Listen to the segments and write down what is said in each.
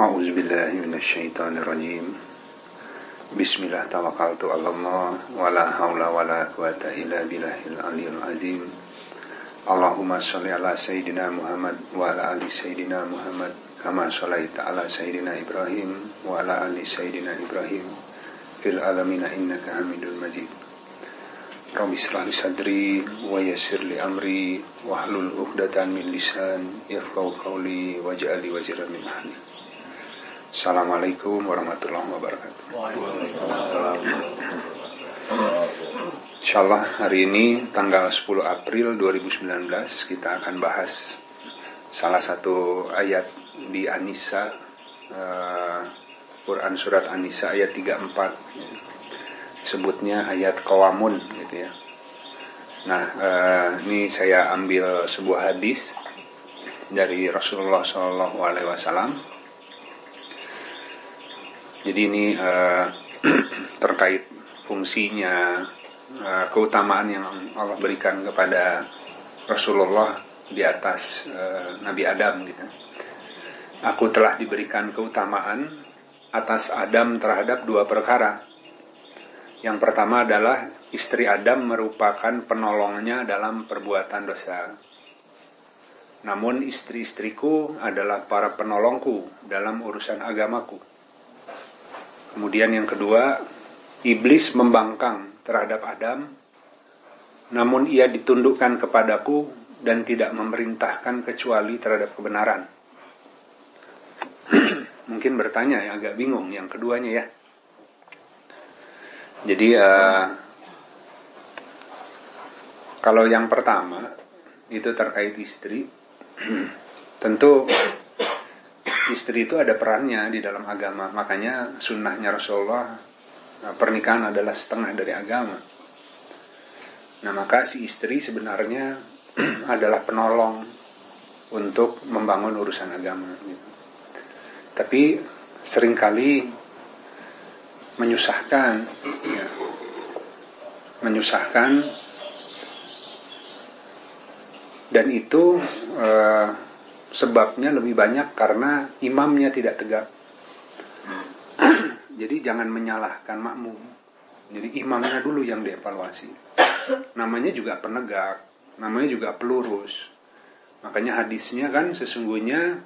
أعوذ بالله من الشيطان الرجيم بسم الله توكلت على الله ولا حول ولا قوة إلا بالله العلي العظيم اللهم صل على سيدنا محمد وعلى آل سيدنا محمد كما صليت على سيدنا إبراهيم وعلى آل سيدنا إبراهيم في العالمين إنك حميد مجيد Rabbi israh li sadri wa yassir li amri wa hlul 'uqdatam min lisan yafqahu qawli waj'alni waziran min ahli. Assalamualaikum warahmatullahi wabarakatuh. Insyaallah hari ini tanggal 10 April 2019 kita akan bahas salah satu ayat di An-Nisa uh, Quran surat An-Nisa ayat 34 sebutnya ayat kawamun gitu ya. Nah, eh, ini saya ambil sebuah hadis dari Rasulullah Wasallam. Jadi ini eh, terkait fungsinya, eh, keutamaan yang Allah berikan kepada Rasulullah di atas eh, Nabi Adam gitu. Aku telah diberikan keutamaan atas Adam terhadap dua perkara yang pertama adalah istri Adam merupakan penolongnya dalam perbuatan dosa. Namun istri-istriku adalah para penolongku dalam urusan agamaku. Kemudian yang kedua, iblis membangkang terhadap Adam, namun ia ditundukkan kepadaku dan tidak memerintahkan kecuali terhadap kebenaran. Mungkin bertanya ya agak bingung yang keduanya ya. Jadi uh, kalau yang pertama itu terkait istri, tentu istri itu ada perannya di dalam agama. Makanya sunnahnya Rasulullah eh, pernikahan adalah setengah dari agama. Nah maka si istri sebenarnya adalah penolong untuk membangun urusan agama. Gitu. Tapi sering kali menyusahkan ya. menyusahkan dan itu e, sebabnya lebih banyak karena imamnya tidak tegak. Jadi jangan menyalahkan makmum. Jadi imamnya dulu yang dievaluasi. Namanya juga penegak namanya juga pelurus. Makanya hadisnya kan sesungguhnya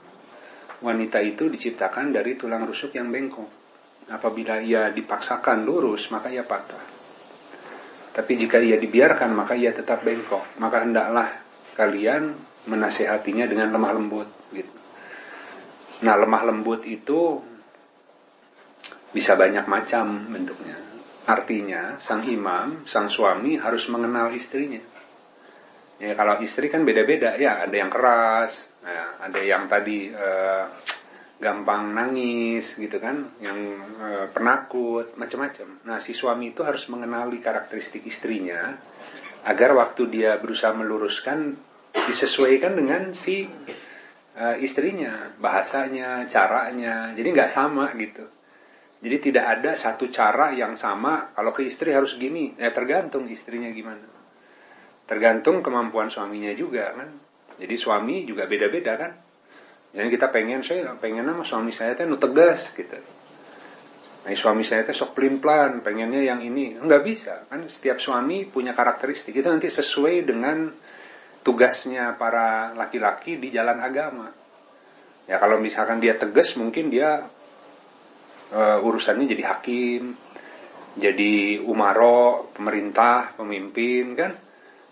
wanita itu diciptakan dari tulang rusuk yang bengkok. Apabila ia dipaksakan lurus, maka ia patah. Tapi jika ia dibiarkan, maka ia tetap bengkok. Maka hendaklah kalian menasehatinya dengan lemah lembut. Gitu. Nah, lemah lembut itu bisa banyak macam bentuknya. Artinya, sang imam, sang suami harus mengenal istrinya. Ya, kalau istri kan beda-beda ya, ada yang keras, ya, ada yang tadi uh, gampang nangis gitu kan, yang e, penakut, macam-macam. Nah, si suami itu harus mengenali karakteristik istrinya agar waktu dia berusaha meluruskan disesuaikan dengan si e, istrinya, bahasanya, caranya. Jadi nggak sama gitu. Jadi tidak ada satu cara yang sama. Kalau ke istri harus gini, ya tergantung istrinya gimana. Tergantung kemampuan suaminya juga kan. Jadi suami juga beda-beda kan yang kita pengen saya pengen sama suami saya teh nu tegas gitu. Nah, suami saya teh sok pelin-pelan, pengennya yang ini. Enggak bisa, kan setiap suami punya karakteristik. Itu nanti sesuai dengan tugasnya para laki-laki di jalan agama. Ya kalau misalkan dia tegas, mungkin dia uh, urusannya jadi hakim, jadi umaro, pemerintah, pemimpin kan.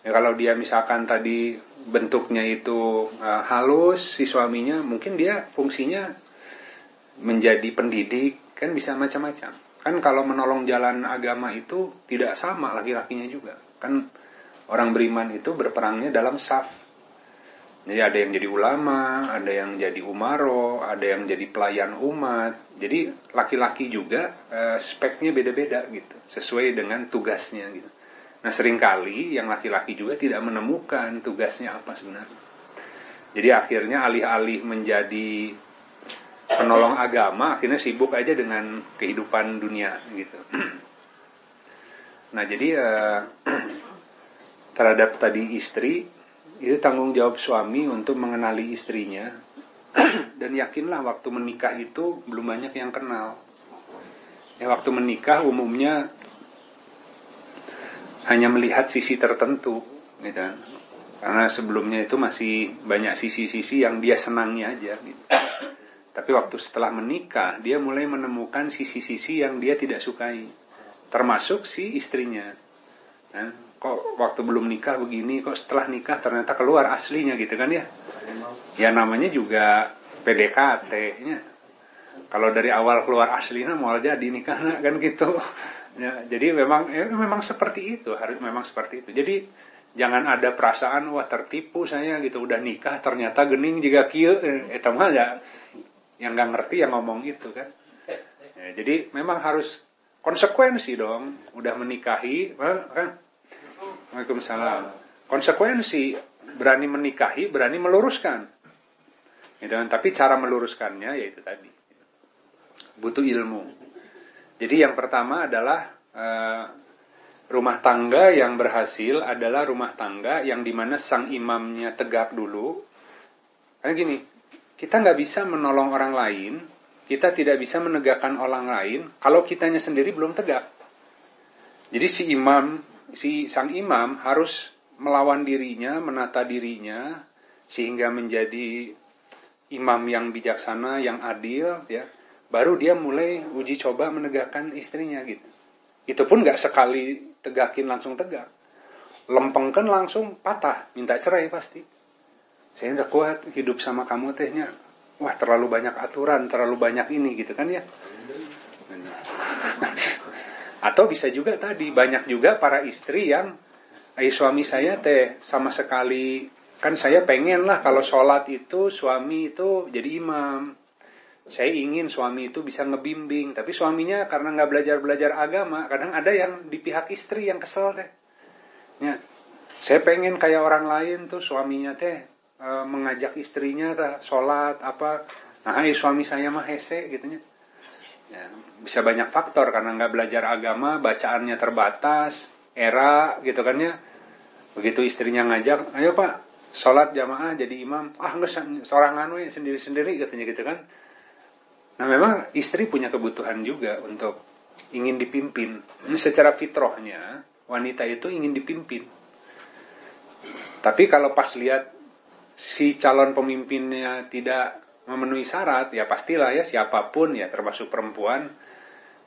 Ya kalau dia misalkan tadi bentuknya itu uh, halus si suaminya mungkin dia fungsinya menjadi pendidik kan bisa macam-macam kan kalau menolong jalan agama itu tidak sama laki-lakinya juga kan orang beriman itu berperangnya dalam saf jadi ada yang jadi ulama ada yang jadi umaro ada yang jadi pelayan umat jadi laki-laki juga uh, speknya beda-beda gitu sesuai dengan tugasnya gitu Nah sering kali yang laki-laki juga tidak menemukan tugasnya apa sebenarnya. Jadi akhirnya alih-alih menjadi penolong agama, akhirnya sibuk aja dengan kehidupan dunia gitu. Nah jadi eh, terhadap tadi istri itu tanggung jawab suami untuk mengenali istrinya dan yakinlah waktu menikah itu belum banyak yang kenal. Ya waktu menikah umumnya hanya melihat sisi tertentu, gitu. Kan. Karena sebelumnya itu masih banyak sisi-sisi yang dia senangi aja. Gitu. Tapi waktu setelah menikah, dia mulai menemukan sisi-sisi yang dia tidak sukai. Termasuk si istrinya. Nah, kok waktu belum nikah begini, kok setelah nikah ternyata keluar aslinya gitu kan ya. Ya namanya juga PDKT. -nya. Kalau dari awal keluar aslinya mau jadi nikah kan gitu. Ya, jadi memang ya, memang seperti itu, harus memang seperti itu. Jadi jangan ada perasaan wah tertipu saya gitu udah nikah ternyata gening juga eh, itu mah ya yang nggak ngerti yang ngomong itu kan ya, jadi memang harus konsekuensi dong udah menikahi kan Waalaikumsalam konsekuensi berani menikahi berani meluruskan gitu kan tapi cara meluruskannya yaitu tadi butuh ilmu jadi yang pertama adalah uh, rumah tangga yang berhasil adalah rumah tangga yang di mana sang imamnya tegak dulu. Karena gini, kita nggak bisa menolong orang lain, kita tidak bisa menegakkan orang lain kalau kitanya sendiri belum tegak. Jadi si imam, si sang imam harus melawan dirinya, menata dirinya sehingga menjadi imam yang bijaksana, yang adil, ya. Baru dia mulai uji coba menegakkan istrinya gitu. Itu pun nggak sekali tegakin langsung tegak. Lempengkan langsung patah, minta cerai pasti. Saya nggak kuat hidup sama kamu tehnya. Wah terlalu banyak aturan, terlalu banyak ini gitu kan ya. Atau bisa juga tadi banyak juga para istri yang Ay, suami saya teh sama sekali kan saya pengen lah kalau sholat itu suami itu jadi imam. Saya ingin suami itu bisa ngebimbing tapi suaminya karena nggak belajar belajar agama kadang ada yang di pihak istri yang kesel teh. Ya saya pengen kayak orang lain tuh suaminya teh e, mengajak istrinya teh sholat apa nah suami saya mah hese gitu ya bisa banyak faktor karena nggak belajar agama bacaannya terbatas era gitu kan ya begitu istrinya ngajak ayo pak sholat jamaah jadi imam ah nggak seorang anu sendiri sendiri katanya gitu kan Nah memang istri punya kebutuhan juga untuk ingin dipimpin. Ini secara fitrahnya wanita itu ingin dipimpin. Tapi kalau pas lihat si calon pemimpinnya tidak memenuhi syarat, ya pastilah ya siapa pun ya termasuk perempuan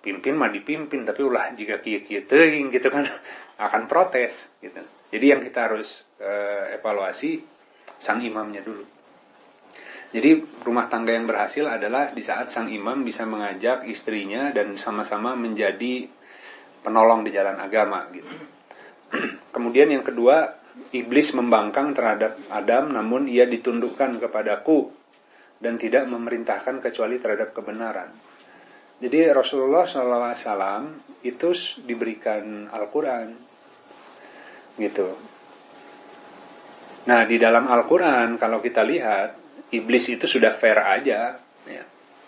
pimpin mah dipimpin tapi ulah jika kia kia teing gitu kan akan protes gitu. Jadi yang kita harus uh, evaluasi sang imamnya dulu. Jadi rumah tangga yang berhasil adalah di saat sang imam bisa mengajak istrinya dan sama-sama menjadi penolong di jalan agama gitu. Kemudian yang kedua, iblis membangkang terhadap Adam namun ia ditundukkan kepadaku dan tidak memerintahkan kecuali terhadap kebenaran. Jadi Rasulullah SAW itu diberikan Al-Quran gitu. Nah di dalam Al-Quran kalau kita lihat iblis itu sudah fair aja. Ya.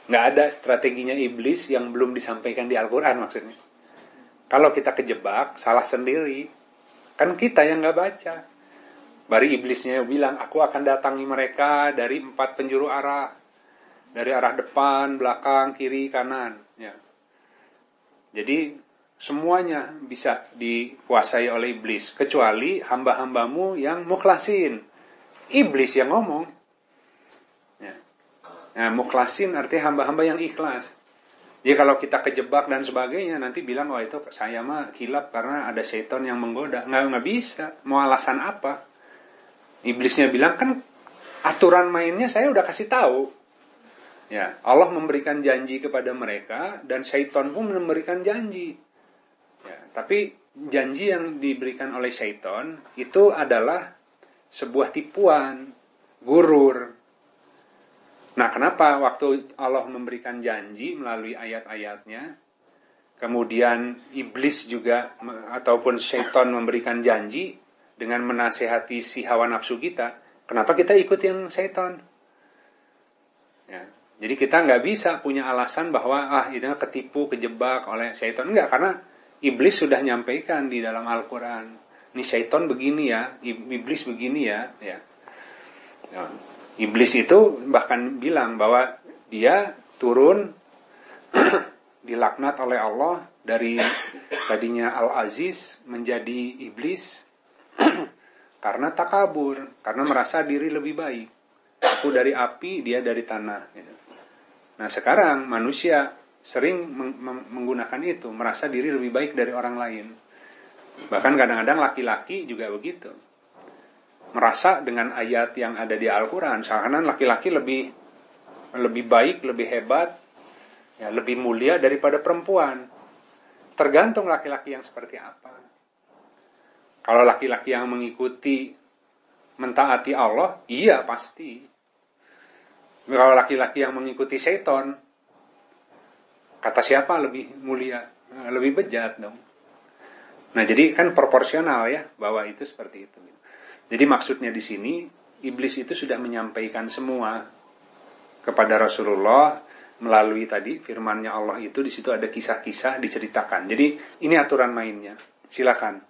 Nggak ada strateginya iblis yang belum disampaikan di Al-Quran maksudnya. Kalau kita kejebak, salah sendiri. Kan kita yang nggak baca. Bari iblisnya bilang, aku akan datangi mereka dari empat penjuru arah. Dari arah depan, belakang, kiri, kanan. Ya. Jadi semuanya bisa dikuasai oleh iblis. Kecuali hamba-hambamu yang mukhlasin. Iblis yang ngomong. Nah, mukhlasin artinya hamba-hamba yang ikhlas. Jadi kalau kita kejebak dan sebagainya nanti bilang wah itu saya mah kilap karena ada setan yang menggoda. Nggak nggak bisa. Mau alasan apa? Iblisnya bilang kan aturan mainnya saya udah kasih tahu. Ya, Allah memberikan janji kepada mereka dan syaitan pun memberikan janji. Ya, tapi janji yang diberikan oleh syaitan itu adalah sebuah tipuan, gurur, Nah, kenapa waktu Allah memberikan janji melalui ayat-ayatnya, kemudian iblis juga ataupun syaitan memberikan janji dengan menasehati si hawa nafsu kita, kenapa kita ikut yang syaitan? Ya, jadi kita nggak bisa punya alasan bahwa ah itu ketipu, kejebak oleh syaitan. Enggak, karena iblis sudah nyampaikan di dalam Al-Quran. Ini syaitan begini ya, iblis begini ya. ya. ya. Iblis itu bahkan bilang bahwa dia turun dilaknat oleh Allah dari tadinya Al-Aziz menjadi iblis karena takabur, karena merasa diri lebih baik. Aku dari api, dia dari tanah. Gitu. Nah sekarang manusia sering menggunakan itu, merasa diri lebih baik dari orang lain. Bahkan kadang-kadang laki-laki juga begitu. Merasa dengan ayat yang ada di Al-Quran, seakan laki-laki lebih lebih baik, lebih hebat, ya, lebih mulia daripada perempuan. Tergantung laki-laki yang seperti apa. Kalau laki-laki yang mengikuti mentaati Allah, iya pasti. Kalau laki-laki yang mengikuti seton, kata siapa lebih mulia, lebih bejat dong. Nah jadi kan proporsional ya bahwa itu seperti itu. Jadi maksudnya di sini iblis itu sudah menyampaikan semua kepada Rasulullah melalui tadi firmannya Allah itu di situ ada kisah-kisah diceritakan. Jadi ini aturan mainnya. Silakan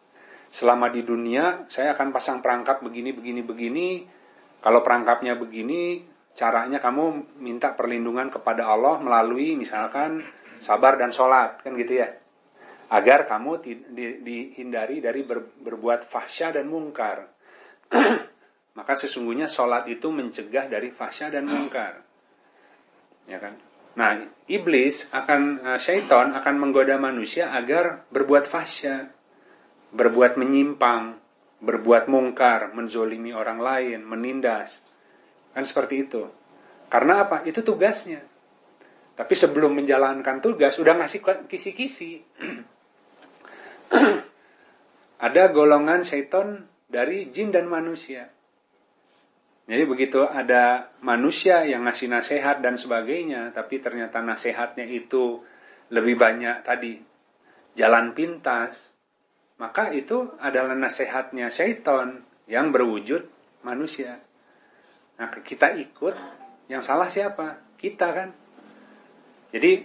selama di dunia saya akan pasang perangkap begini begini begini. Kalau perangkapnya begini caranya kamu minta perlindungan kepada Allah melalui misalkan sabar dan sholat kan gitu ya? Agar kamu dihindari dari ber, berbuat fahsya dan mungkar. Maka sesungguhnya sholat itu mencegah dari fahsya dan mungkar. Ya kan? Nah iblis akan eh, syaitan akan menggoda manusia agar berbuat fahsya berbuat menyimpang, berbuat mungkar, menzolimi orang lain, menindas. Kan seperti itu. Karena apa? Itu tugasnya. Tapi sebelum menjalankan tugas, udah ngasih kisi-kisi. ada golongan seton dari jin dan manusia. Jadi begitu ada manusia yang ngasih nasihat dan sebagainya, tapi ternyata nasihatnya itu lebih banyak tadi jalan pintas, maka itu adalah nasihatnya syaitan yang berwujud manusia. Nah, kita ikut, yang salah siapa? Kita kan. Jadi,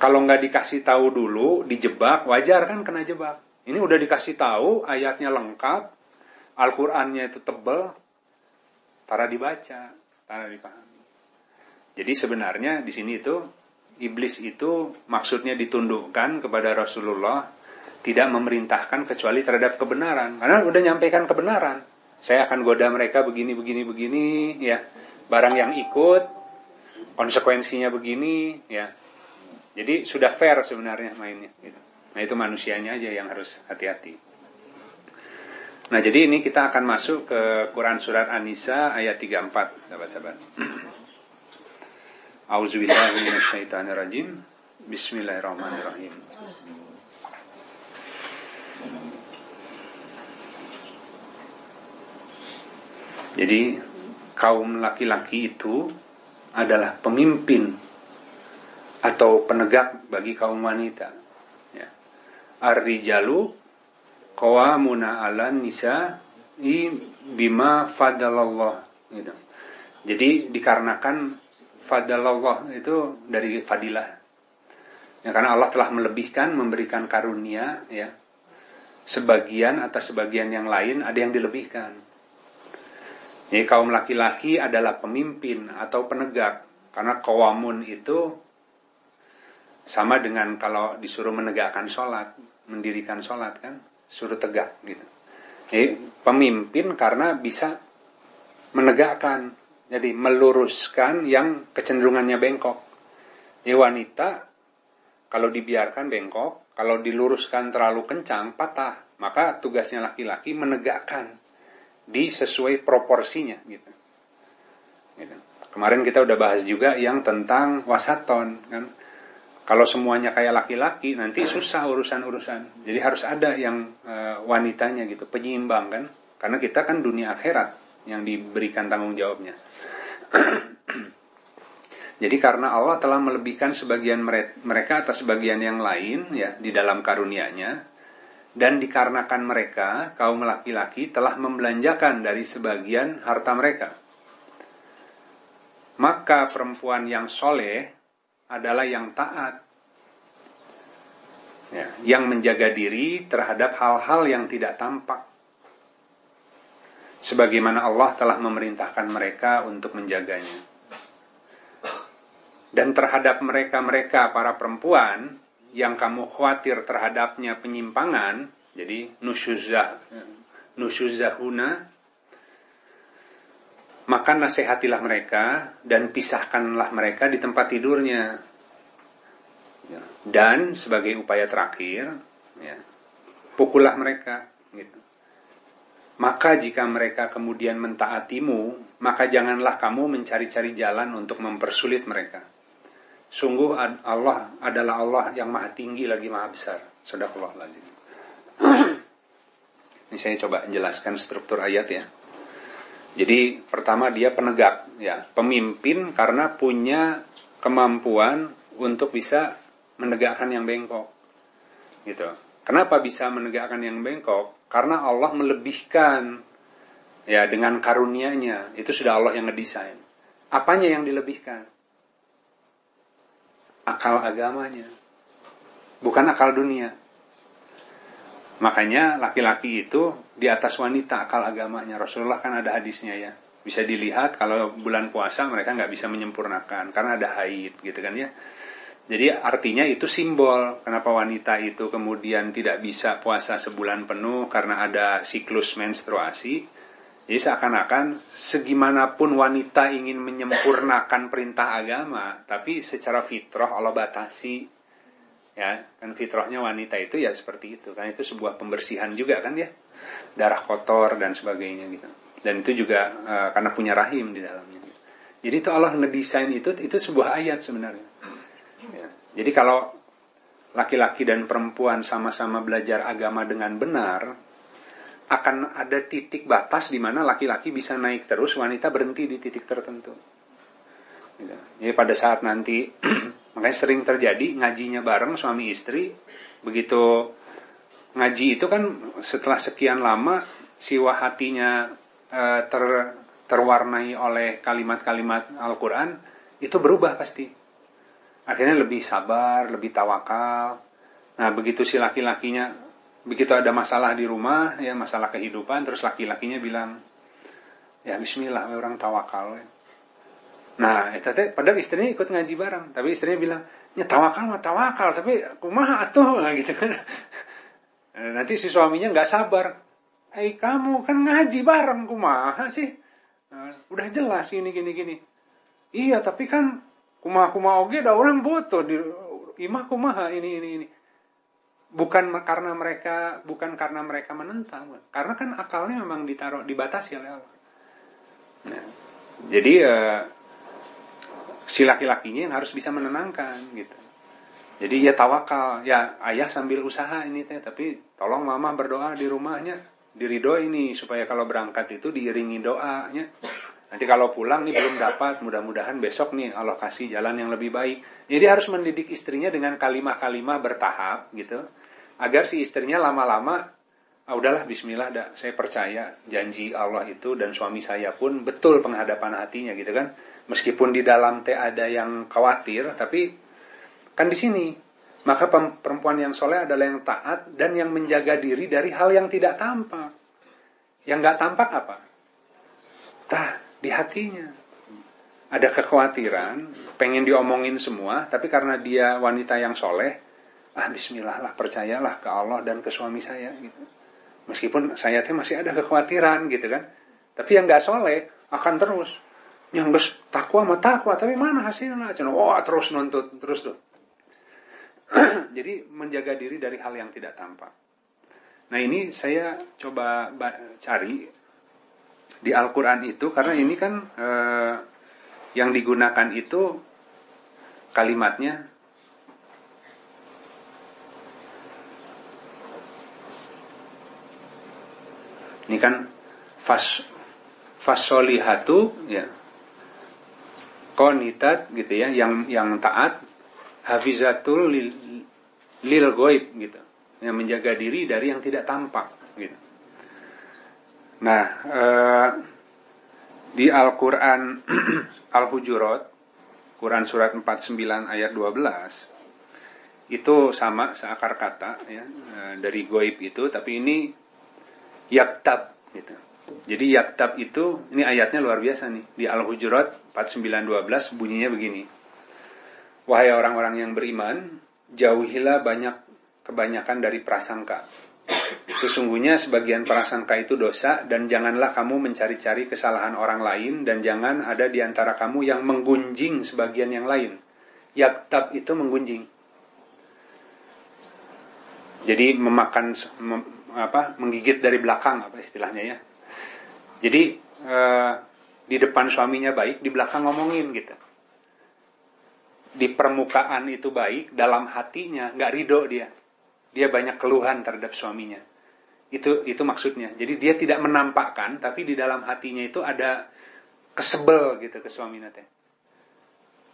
kalau nggak dikasih tahu dulu, dijebak, wajar kan kena jebak. Ini udah dikasih tahu, ayatnya lengkap, Al-Qur'annya itu tebel, tara dibaca, tara dipahami. Jadi sebenarnya di sini itu iblis itu maksudnya ditundukkan kepada Rasulullah tidak memerintahkan kecuali terhadap kebenaran. Karena udah nyampaikan kebenaran. Saya akan goda mereka begini, begini, begini, ya. Barang yang ikut, konsekuensinya begini, ya. Jadi sudah fair sebenarnya mainnya. Gitu. Nah itu manusianya aja yang harus hati-hati. Nah jadi ini kita akan masuk ke Quran Surat An-Nisa ayat 34, sahabat-sahabat. Auzubillahiminasyaitonirrajim. Bismillahirrahmanirrahim. Jadi kaum laki-laki itu adalah pemimpin atau penegak bagi kaum wanita. Ya. Ar-rijalu qawamuna 'alan nisa bima fadalallah gitu. Jadi dikarenakan fadalallah itu dari fadilah. Ya, karena Allah telah melebihkan memberikan karunia ya. Sebagian atas sebagian yang lain ada yang dilebihkan. Jadi kaum laki-laki adalah pemimpin atau penegak. Karena kawamun itu sama dengan kalau disuruh menegakkan sholat, mendirikan sholat kan, suruh tegak gitu. Jadi pemimpin karena bisa menegakkan, jadi meluruskan yang kecenderungannya bengkok. Jadi wanita kalau dibiarkan bengkok, kalau diluruskan terlalu kencang, patah. Maka tugasnya laki-laki menegakkan di sesuai proporsinya gitu. gitu. Kemarin kita udah bahas juga yang tentang wasaton kan. Kalau semuanya kayak laki-laki nanti susah urusan-urusan. Jadi harus ada yang e, wanitanya gitu, penyeimbang kan. Karena kita kan dunia akhirat yang diberikan tanggung jawabnya. Jadi karena Allah telah melebihkan sebagian mereka atas sebagian yang lain ya di dalam karunia-Nya, dan dikarenakan mereka, kaum laki-laki telah membelanjakan dari sebagian harta mereka. Maka perempuan yang soleh adalah yang taat. Ya, yang menjaga diri terhadap hal-hal yang tidak tampak. sebagaimana Allah telah memerintahkan mereka untuk menjaganya. Dan terhadap mereka-mereka para perempuan yang kamu khawatir terhadapnya penyimpangan, jadi nusyuzah, nusyuzahuna, maka nasihatilah mereka dan pisahkanlah mereka di tempat tidurnya. Ya. Dan sebagai upaya terakhir, ya, pukullah mereka. Gitu. Maka jika mereka kemudian mentaatimu, maka janganlah kamu mencari-cari jalan untuk mempersulit mereka. Sungguh Allah adalah Allah yang maha tinggi lagi maha besar. Sadaqallah lagi. Ini saya coba jelaskan struktur ayat ya. Jadi pertama dia penegak ya, pemimpin karena punya kemampuan untuk bisa menegakkan yang bengkok. Gitu. Kenapa bisa menegakkan yang bengkok? Karena Allah melebihkan ya dengan karunia-Nya. Itu sudah Allah yang ngedesain. Apanya yang dilebihkan? Akal agamanya. Bukan akal dunia. Makanya laki-laki itu di atas wanita akal agamanya. Rasulullah kan ada hadisnya ya. Bisa dilihat kalau bulan puasa mereka nggak bisa menyempurnakan karena ada haid gitu kan ya. Jadi artinya itu simbol kenapa wanita itu kemudian tidak bisa puasa sebulan penuh karena ada siklus menstruasi. Jadi seakan-akan segimanapun wanita ingin menyempurnakan perintah agama, tapi secara fitrah Allah batasi. Ya, kan fitrahnya wanita itu ya seperti itu. Kan itu sebuah pembersihan juga kan ya. Darah kotor dan sebagainya gitu. Dan itu juga uh, karena punya rahim di dalamnya. Jadi itu Allah ngedesain itu itu sebuah ayat sebenarnya. Ya. Jadi kalau laki-laki dan perempuan sama-sama belajar agama dengan benar, akan ada titik batas di mana laki-laki bisa naik terus, wanita berhenti di titik tertentu. Gitu. Jadi pada saat nanti, makanya sering terjadi ngajinya bareng suami istri, begitu ngaji itu kan setelah sekian lama siwa hatinya e, ter, terwarnai oleh kalimat-kalimat Al-Quran, itu berubah pasti akhirnya lebih sabar, lebih tawakal. Nah, begitu si laki-lakinya, begitu ada masalah di rumah, ya masalah kehidupan, terus laki-lakinya bilang, ya Bismillah, orang tawakal. Nah, itu teh, padahal istrinya ikut ngaji bareng, tapi istrinya bilang, ya tawakal mah tawakal, tapi kumaha tuh, nah, gitu kan. Nanti si suaminya nggak sabar, eh kamu kan ngaji bareng, kumaha sih? Nah, udah jelas ini gini gini. Iya, tapi kan kumaha kumaha oge da orang butuh di imah kumaha ini ini ini bukan karena mereka bukan karena mereka menentang karena kan akalnya memang ditaruh dibatasi oleh Allah. Nah, jadi uh, si laki-lakinya yang harus bisa menenangkan gitu. Jadi ya tawakal. Ya ayah sambil usaha ini teh tapi tolong mama berdoa di rumahnya diridoi ini supaya kalau berangkat itu diiringi doanya Nanti kalau pulang nih belum dapat, mudah-mudahan besok nih Allah kasih jalan yang lebih baik. Jadi harus mendidik istrinya dengan kalimah-kalimah bertahap gitu. Agar si istrinya lama-lama, ah udahlah bismillah dah, saya percaya janji Allah itu dan suami saya pun betul penghadapan hatinya gitu kan. Meskipun di dalam teh ada yang khawatir, tapi kan di sini maka perempuan yang soleh adalah yang taat dan yang menjaga diri dari hal yang tidak tampak. Yang nggak tampak apa? Tah, di hatinya. Ada kekhawatiran, pengen diomongin semua, tapi karena dia wanita yang soleh, ah bismillah lah, percayalah ke Allah dan ke suami saya gitu. Meskipun saya teh masih ada kekhawatiran gitu kan. Tapi yang gak soleh akan terus. Yang bes takwa mah takwa, tapi mana hasilnya? Cuma, oh terus nuntut, terus tuh. Jadi menjaga diri dari hal yang tidak tampak. Nah ini saya coba cari di Al-Quran itu karena ini kan eh, yang digunakan itu kalimatnya ini kan fas fasolihatu ya konitat gitu ya yang yang taat hafizatul lil, lil goib gitu. Yang menjaga diri dari yang tidak tampak gitu Nah, eh, di Al-Quran Al-Hujurat, Quran Surat 49 ayat 12, itu sama seakar kata ya, eh, dari goib itu, tapi ini yaktab gitu. Jadi yaktab itu, ini ayatnya luar biasa nih. Di Al-Hujurat 4912 bunyinya begini. Wahai orang-orang yang beriman, jauhilah banyak kebanyakan dari prasangka. Sesungguhnya sebagian prasangka itu dosa dan janganlah kamu mencari-cari kesalahan orang lain dan jangan ada di antara kamu yang menggunjing sebagian yang lain. Yaktab itu menggunjing. Jadi memakan mem, apa menggigit dari belakang apa istilahnya ya. Jadi eh, di depan suaminya baik, di belakang ngomongin gitu. Di permukaan itu baik, dalam hatinya nggak ridho dia. Dia banyak keluhan terhadap suaminya. Itu itu maksudnya. Jadi dia tidak menampakkan, tapi di dalam hatinya itu ada kesebel gitu ke suaminya teh.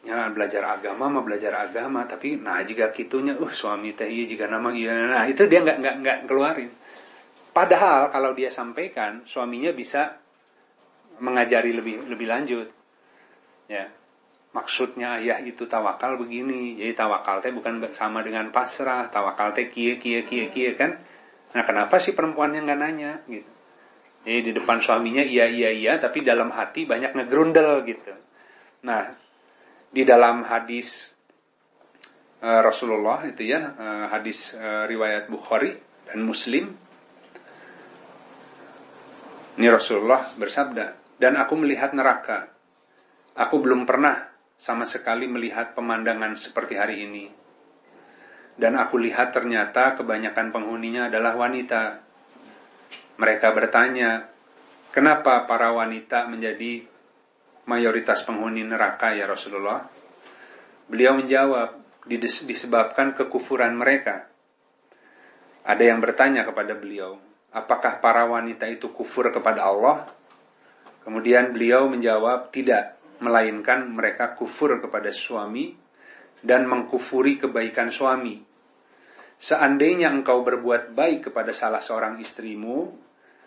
Ya belajar agama mah belajar agama, tapi nah jika kitunya, uh suami teh iya jika nama iya, nah itu dia nggak nggak nggak keluarin. Padahal kalau dia sampaikan, suaminya bisa mengajari lebih lebih lanjut. Ya. Maksudnya ayah itu tawakal begini. Jadi tawakal teh bukan sama dengan pasrah, tawakal teh kie kie kie kie kan. Nah, kenapa sih perempuan yang nggak nanya gitu? Jadi di depan suaminya iya iya iya, tapi dalam hati banyak ngegrundel gitu. Nah, di dalam hadis uh, Rasulullah itu ya, uh, hadis uh, riwayat Bukhari dan Muslim. Ini Rasulullah bersabda, dan aku melihat neraka. Aku belum pernah sama sekali melihat pemandangan seperti hari ini. Dan aku lihat ternyata kebanyakan penghuninya adalah wanita. Mereka bertanya, kenapa para wanita menjadi mayoritas penghuni neraka ya Rasulullah? Beliau menjawab, disebabkan kekufuran mereka. Ada yang bertanya kepada beliau, apakah para wanita itu kufur kepada Allah? Kemudian beliau menjawab, tidak, melainkan mereka kufur kepada suami dan mengkufuri kebaikan suami. Seandainya engkau berbuat baik kepada salah seorang istrimu,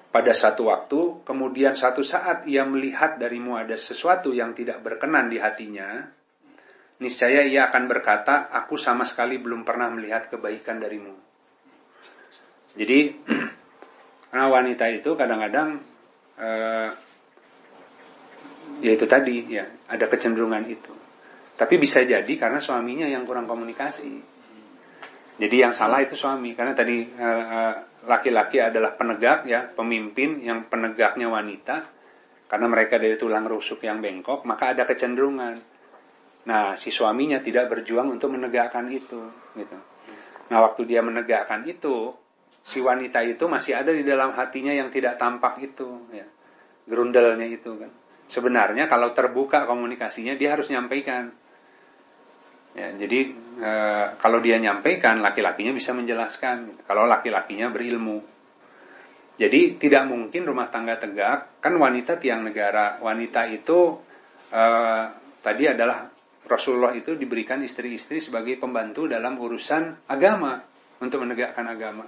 pada satu waktu, kemudian satu saat ia melihat darimu ada sesuatu yang tidak berkenan di hatinya, niscaya ia akan berkata, aku sama sekali belum pernah melihat kebaikan darimu. Jadi, karena wanita itu kadang-kadang, eh, ya itu tadi, ya ada kecenderungan itu. Tapi bisa jadi karena suaminya yang kurang komunikasi. Jadi yang salah itu suami, karena tadi eh, eh, laki-laki adalah penegak ya, pemimpin yang penegaknya wanita, karena mereka dari tulang rusuk yang bengkok, maka ada kecenderungan. Nah, si suaminya tidak berjuang untuk menegakkan itu, gitu. Nah, waktu dia menegakkan itu, si wanita itu masih ada di dalam hatinya yang tidak tampak itu, ya, gerundelnya itu kan. Sebenarnya kalau terbuka komunikasinya dia harus nyampaikan. Ya, jadi e, kalau dia nyampaikan, laki-lakinya bisa menjelaskan. Kalau laki-lakinya berilmu, jadi tidak mungkin rumah tangga tegak. Kan wanita tiang negara. Wanita itu e, tadi adalah Rasulullah itu diberikan istri-istri sebagai pembantu dalam urusan agama untuk menegakkan agama.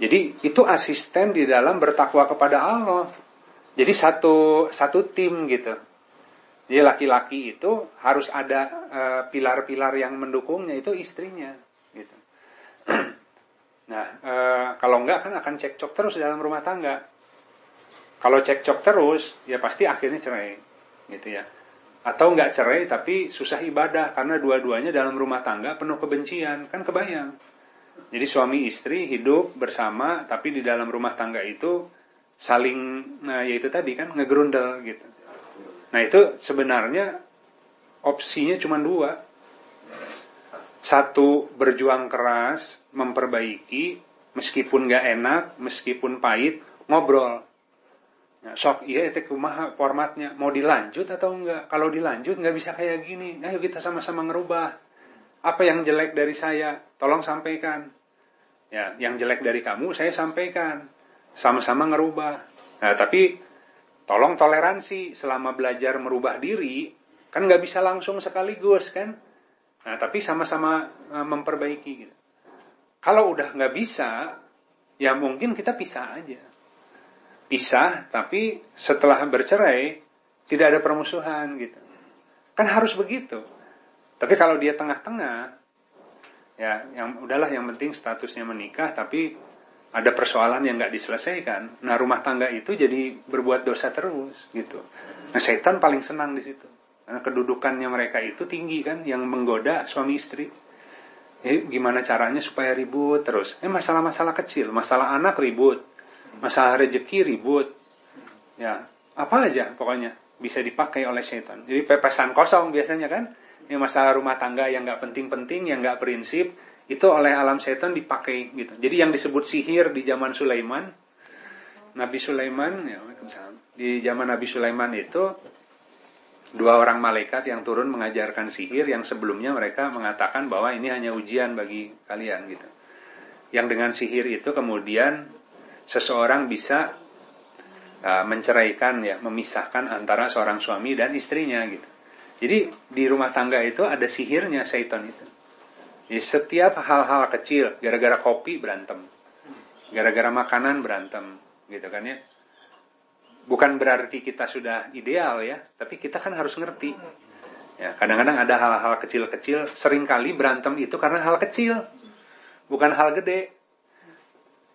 Jadi itu asisten di dalam bertakwa kepada Allah. Jadi satu satu tim gitu. Jadi laki-laki itu harus ada eh, pilar-pilar uh, yang mendukungnya itu istrinya, gitu. nah, uh, kalau enggak kan akan cekcok terus dalam rumah tangga. Kalau cekcok terus, ya pasti akhirnya cerai, gitu ya. Atau enggak cerai tapi susah ibadah karena dua-duanya dalam rumah tangga penuh kebencian, kan kebayang. Jadi suami istri hidup bersama tapi di dalam rumah tangga itu saling nah ya itu tadi kan ngegrundel gitu. Nah itu sebenarnya opsinya cuma dua. Satu berjuang keras, memperbaiki, meskipun gak enak, meskipun pahit, ngobrol. Nah, sok iya itu kumaha formatnya. Mau dilanjut atau enggak kalau dilanjut nggak bisa kayak gini. Ayo kita sama-sama ngerubah. Apa yang jelek dari saya? Tolong sampaikan. Ya yang jelek dari kamu saya sampaikan. Sama-sama ngerubah. Nah tapi tolong toleransi selama belajar merubah diri kan nggak bisa langsung sekaligus kan? Nah tapi sama-sama e, memperbaiki gitu. Kalau udah nggak bisa ya mungkin kita pisah aja. Pisah tapi setelah bercerai tidak ada permusuhan gitu. Kan harus begitu. Tapi kalau dia tengah-tengah ya yang udahlah yang penting statusnya menikah tapi ada persoalan yang nggak diselesaikan. Nah rumah tangga itu jadi berbuat dosa terus gitu. Nah setan paling senang di situ. Karena kedudukannya mereka itu tinggi kan, yang menggoda suami istri. Eh, gimana caranya supaya ribut terus? Eh masalah-masalah kecil, masalah anak ribut, masalah rezeki ribut, ya apa aja pokoknya bisa dipakai oleh setan. Jadi pepesan kosong biasanya kan, yang masalah rumah tangga yang nggak penting-penting, yang nggak prinsip, itu oleh alam setan dipakai gitu. Jadi yang disebut sihir di zaman Sulaiman, Nabi Sulaiman, ya, di zaman Nabi Sulaiman itu dua orang malaikat yang turun mengajarkan sihir yang sebelumnya mereka mengatakan bahwa ini hanya ujian bagi kalian gitu. Yang dengan sihir itu kemudian seseorang bisa uh, menceraikan ya, memisahkan antara seorang suami dan istrinya gitu. Jadi di rumah tangga itu ada sihirnya setan itu. Jadi setiap hal-hal kecil, gara-gara kopi berantem, gara-gara makanan berantem, gitu kan ya. Bukan berarti kita sudah ideal ya, tapi kita kan harus ngerti. Ya, kadang-kadang ada hal-hal kecil-kecil, sering kali berantem itu karena hal kecil, bukan hal gede.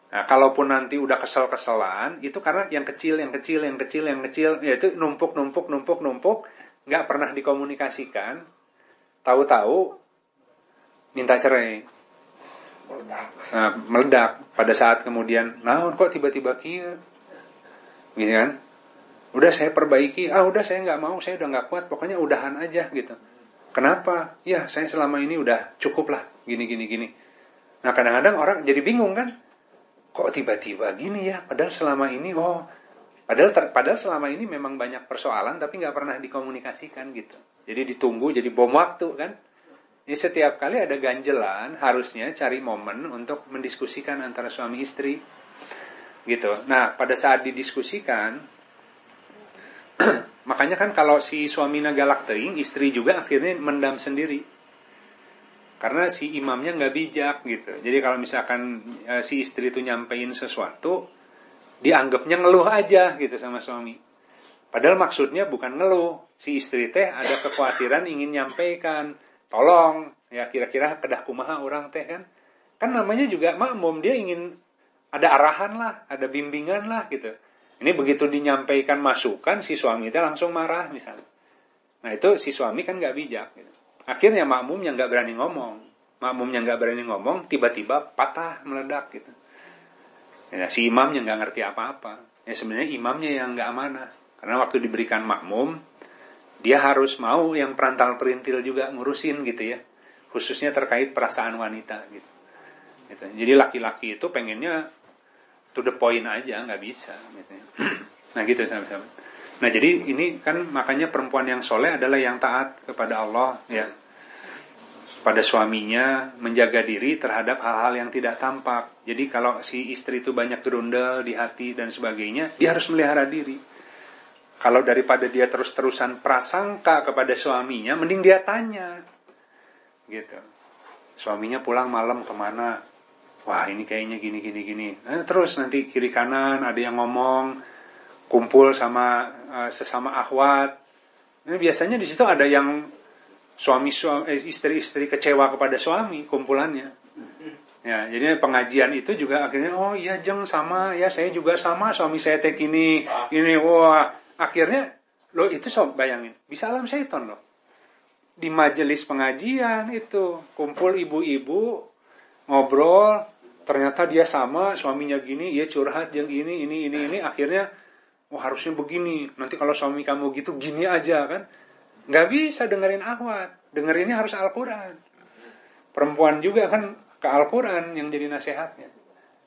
Nah, kalaupun nanti udah kesel-keselan, itu karena yang kecil, yang kecil, yang kecil, yang kecil, yaitu numpuk, numpuk, numpuk, numpuk, nggak pernah dikomunikasikan. Tahu-tahu minta cerai. Nah, meledak pada saat kemudian, nah kok tiba-tiba kia, gitu kan? Udah saya perbaiki, ah udah saya nggak mau, saya udah nggak kuat, pokoknya udahan aja gitu. Kenapa? Ya saya selama ini udah cukup lah, gini gini gini. Nah kadang-kadang orang jadi bingung kan, kok tiba-tiba gini ya? Padahal selama ini, oh, padahal ter, padahal selama ini memang banyak persoalan, tapi nggak pernah dikomunikasikan gitu. Jadi ditunggu, jadi bom waktu kan? Jadi setiap kali ada ganjelan, harusnya cari momen untuk mendiskusikan antara suami istri. Gitu. Nah, pada saat didiskusikan, makanya kan kalau si suaminya galak teing, istri juga akhirnya mendam sendiri. Karena si imamnya nggak bijak gitu. Jadi kalau misalkan e, si istri itu nyampein sesuatu, dianggapnya ngeluh aja gitu sama suami. Padahal maksudnya bukan ngeluh. Si istri teh ada kekhawatiran ingin nyampaikan tolong. Ya kira-kira kedah kumaha orang teh kan? Kan namanya juga makmum dia ingin ada arahan lah ada bimbingan lah gitu. Ini begitu dinyampaikan masukan si suami itu langsung marah misalnya. Nah itu si suami kan nggak bijak gitu. akhirnya makmum yang nggak berani ngomong. Makmum yang nggak berani ngomong tiba-tiba patah meledak gitu. Ya, si imamnya nggak ngerti apa-apa. Ya sebenarnya imamnya yang nggak amanah. Karena waktu diberikan makmum dia harus mau yang perantal perintil juga ngurusin gitu ya. Khususnya terkait perasaan wanita gitu, gitu. jadi laki-laki itu pengennya to the point aja nggak bisa gitu ya. nah gitu sama-sama nah jadi ini kan makanya perempuan yang soleh adalah yang taat kepada Allah ya. Pada suaminya menjaga diri terhadap hal-hal yang tidak tampak. Jadi kalau si istri itu banyak gerundel di hati dan sebagainya dia harus melihara diri kalau daripada dia terus-terusan prasangka kepada suaminya, mending dia tanya. Gitu. Suaminya pulang malam ke mana? Wah ini kayaknya gini gini gini. Eh, terus nanti kiri kanan ada yang ngomong, kumpul sama uh, sesama akhwat. Ini biasanya di situ ada yang suami eh, istri-istri kecewa kepada suami kumpulannya. Ya, jadi pengajian itu juga akhirnya oh iya jeng sama ya saya juga sama suami saya tek ini ini wah Akhirnya, lo itu sob bayangin, bisa alam setan loh. Di majelis pengajian itu, kumpul ibu-ibu, ngobrol, ternyata dia sama, suaminya gini, ia curhat yang ini, ini, ini, ini, akhirnya, wah harusnya begini, nanti kalau suami kamu gitu, gini aja kan. Nggak bisa dengerin ahwat, dengerinnya harus Al-Quran. Perempuan juga kan ke Al-Quran yang jadi nasihatnya.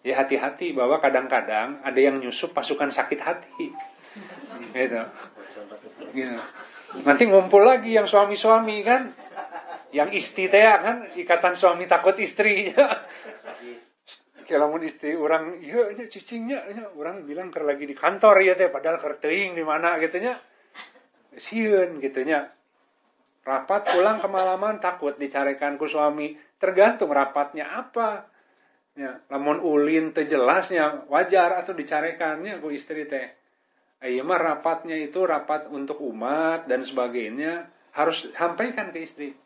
Ya hati-hati bahwa kadang-kadang ada yang nyusup pasukan sakit hati gitu. gitu. Nanti ngumpul lagi yang suami-suami kan, yang istri teh kan ikatan suami takut istri. Kalau mau istri orang, iya nya cicingnya, ya, orang bilang ker lagi di kantor ya teh, padahal kerteing di mana gitunya, siun gitunya. Rapat pulang kemalaman takut dicarikan ku suami, tergantung rapatnya apa. Ya, lamun ulin jelasnya wajar atau dicarikannya ku istri teh Iya mah rapatnya itu rapat untuk umat dan sebagainya harus sampaikan ke istri.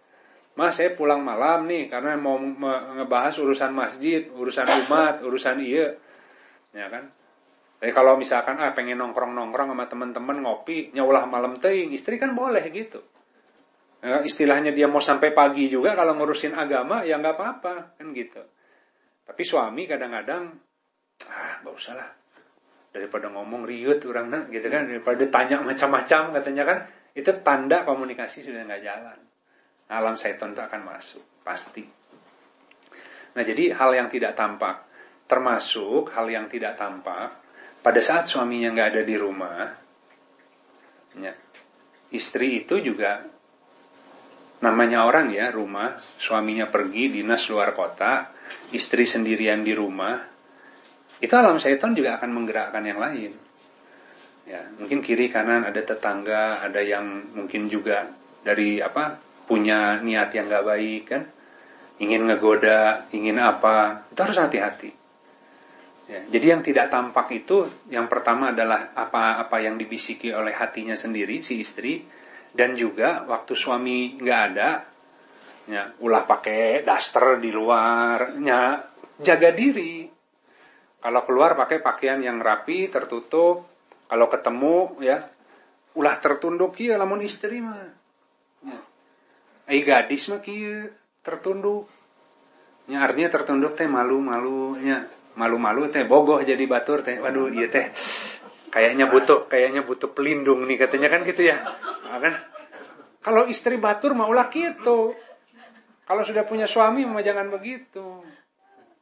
Mas saya pulang malam nih karena mau ngebahas urusan masjid, urusan umat, urusan iya. ya kan tapi kalau misalkan ah pengen nongkrong nongkrong sama teman-teman ngopi nyaulah malam teing istri kan boleh gitu ya, istilahnya dia mau sampai pagi juga kalau ngurusin agama ya nggak apa-apa kan gitu tapi suami kadang-kadang ah nggak usah lah daripada ngomong riut orang nak gitu kan daripada ditanya macam-macam katanya kan itu tanda komunikasi sudah nggak jalan. Alam setan itu akan masuk pasti. Nah jadi hal yang tidak tampak termasuk hal yang tidak tampak pada saat suaminya nggak ada di rumah ya, istri itu juga namanya orang ya rumah suaminya pergi dinas luar kota istri sendirian di rumah itu alam syaitan juga akan menggerakkan yang lain. Ya, mungkin kiri kanan ada tetangga, ada yang mungkin juga dari apa punya niat yang gak baik kan, ingin ngegoda, ingin apa, itu harus hati-hati. Ya, jadi yang tidak tampak itu yang pertama adalah apa-apa yang dibisiki oleh hatinya sendiri si istri dan juga waktu suami nggak ada ya ulah pakai daster di luar ya jaga diri kalau keluar pakai pakaian yang rapi, tertutup. Kalau ketemu ya ulah tertunduk ya lamun istri mah. Ya. Gadis mah kieu tertunduk. Ya artinya tertunduk teh malu-malu nya. Malu-malu teh bogoh jadi batur teh. Waduh iya teh. Kayaknya butuh kayaknya butuh pelindung nih katanya kan gitu ya. Nah, kan kalau istri batur mau ulah gitu. Kalau sudah punya suami mah jangan begitu.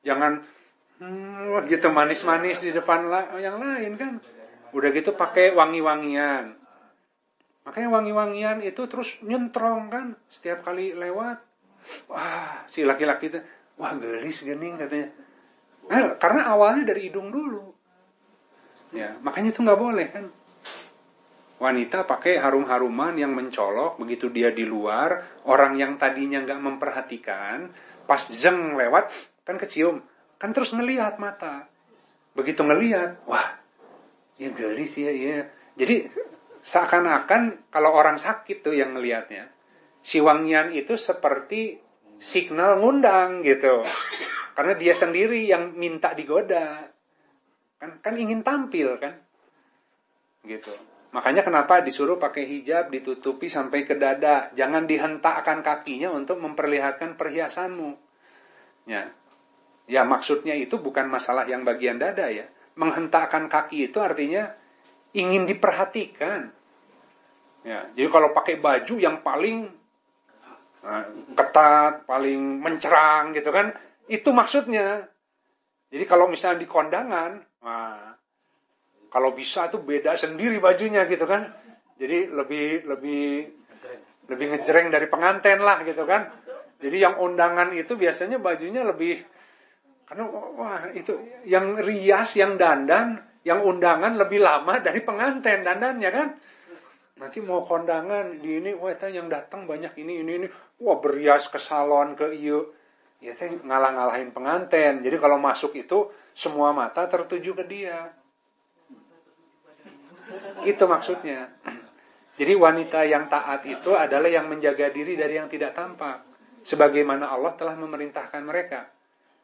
Jangan Hmm, gitu manis-manis di depan yang lain kan. Udah gitu pakai wangi-wangian. Makanya wangi-wangian itu terus nyentrong kan setiap kali lewat. Wah, si laki-laki itu, wah gelis gening katanya. Nah, karena awalnya dari hidung dulu. Ya, makanya itu nggak boleh kan. Wanita pakai harum-haruman yang mencolok, begitu dia di luar, orang yang tadinya nggak memperhatikan, pas zeng lewat, kan kecium Kan terus ngelihat mata. Begitu ngelihat, wah, ya gelis ya, ya. Jadi seakan-akan kalau orang sakit tuh yang ngelihatnya, si wangian itu seperti signal ngundang gitu. Karena dia sendiri yang minta digoda. Kan kan ingin tampil kan. Gitu. Makanya kenapa disuruh pakai hijab ditutupi sampai ke dada, jangan dihentakkan kakinya untuk memperlihatkan perhiasanmu. Ya. Ya maksudnya itu bukan masalah yang bagian dada ya. Menghentakkan kaki itu artinya ingin diperhatikan. Ya, jadi kalau pakai baju yang paling uh, ketat, paling mencerang gitu kan, itu maksudnya. Jadi kalau misalnya di kondangan, nah, kalau bisa tuh beda sendiri bajunya gitu kan. Jadi lebih lebih lebih ngejreng dari pengantin lah gitu kan. Jadi yang undangan itu biasanya bajunya lebih karena wah itu yang rias, yang dandan, yang undangan lebih lama dari pengantin dandannya kan. Nanti mau kondangan di ini, wah itu yang datang banyak ini ini ini, wah berias ke salon ke iyo, ya teh ngalah-ngalahin pengantin. Jadi kalau masuk itu semua mata tertuju ke dia. Itu maksudnya. Jadi wanita yang taat itu adalah yang menjaga diri dari yang tidak tampak. Sebagaimana Allah telah memerintahkan mereka.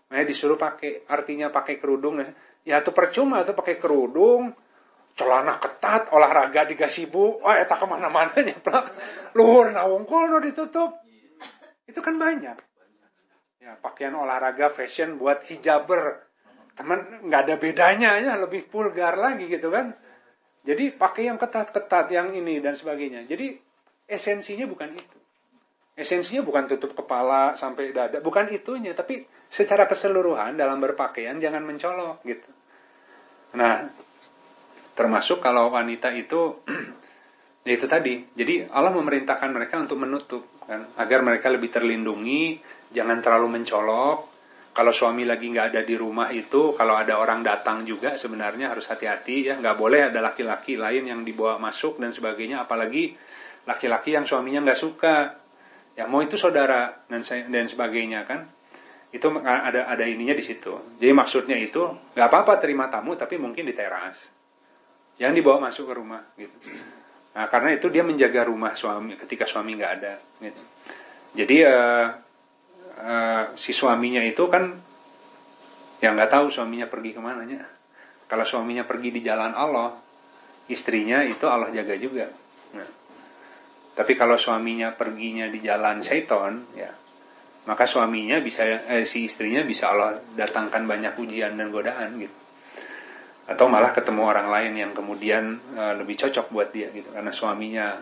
Nah, disuruh pakai, artinya pakai kerudung. Ya itu percuma tuh pakai kerudung, celana ketat, olahraga di gasibu, wah eta ke mana-mana nyeplak, luhur nawungkul no ditutup. Itu kan banyak. Ya, pakaian olahraga fashion buat hijaber. Teman nggak ada bedanya ya, lebih vulgar lagi gitu kan. Jadi pakai yang ketat-ketat, yang ini dan sebagainya. Jadi esensinya bukan itu. Esensinya bukan tutup kepala sampai dada, bukan itunya, tapi secara keseluruhan dalam berpakaian jangan mencolok gitu. Nah, termasuk kalau wanita itu ya itu tadi. Jadi Allah memerintahkan mereka untuk menutup kan, agar mereka lebih terlindungi, jangan terlalu mencolok. Kalau suami lagi nggak ada di rumah itu, kalau ada orang datang juga sebenarnya harus hati-hati ya, nggak boleh ada laki-laki lain yang dibawa masuk dan sebagainya, apalagi laki-laki yang suaminya nggak suka ya mau itu saudara dan dan sebagainya kan itu ada ada ininya di situ. Jadi maksudnya itu nggak apa-apa terima tamu tapi mungkin di teras. Yang dibawa masuk ke rumah gitu. Nah karena itu dia menjaga rumah suami ketika suami nggak ada gitu. Jadi uh, uh, si suaminya itu kan yang nggak tahu suaminya pergi ke mana nya Kalau suaminya pergi di jalan Allah, istrinya itu Allah jaga juga. Nah, tapi kalau suaminya perginya di jalan syaiton, ya, maka suaminya bisa eh, si istrinya bisa Allah datangkan banyak ujian dan godaan gitu. Atau malah ketemu orang lain yang kemudian uh, lebih cocok buat dia gitu karena suaminya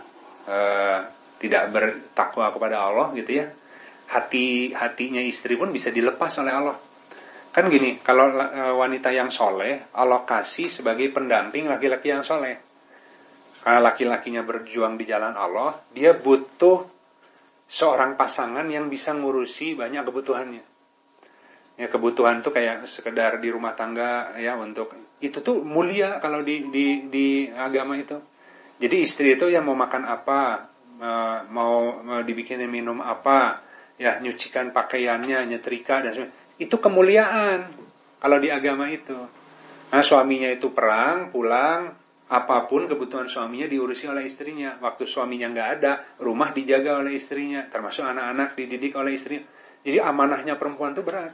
uh, tidak bertakwa kepada Allah gitu ya. Hati hatinya istri pun bisa dilepas oleh Allah Kan gini, kalau e, wanita yang soleh, Allah kasih sebagai pendamping laki-laki yang soleh. Karena laki-lakinya berjuang di jalan Allah, dia butuh seorang pasangan yang bisa ngurusi banyak kebutuhannya. Ya kebutuhan tuh kayak sekedar di rumah tangga ya untuk itu tuh mulia kalau di di di agama itu. Jadi istri itu yang mau makan apa, e, mau, mau dibikinin minum apa, ya nyucikan pakaiannya, nyetrika dan sebagainya itu kemuliaan kalau di agama itu. Nah, suaminya itu perang, pulang, apa pun kebutuhan suaminya diurusi oleh istrinya. Waktu suaminya nggak ada, rumah dijaga oleh istrinya, termasuk anak-anak dididik oleh istrinya. Jadi amanahnya perempuan itu berat.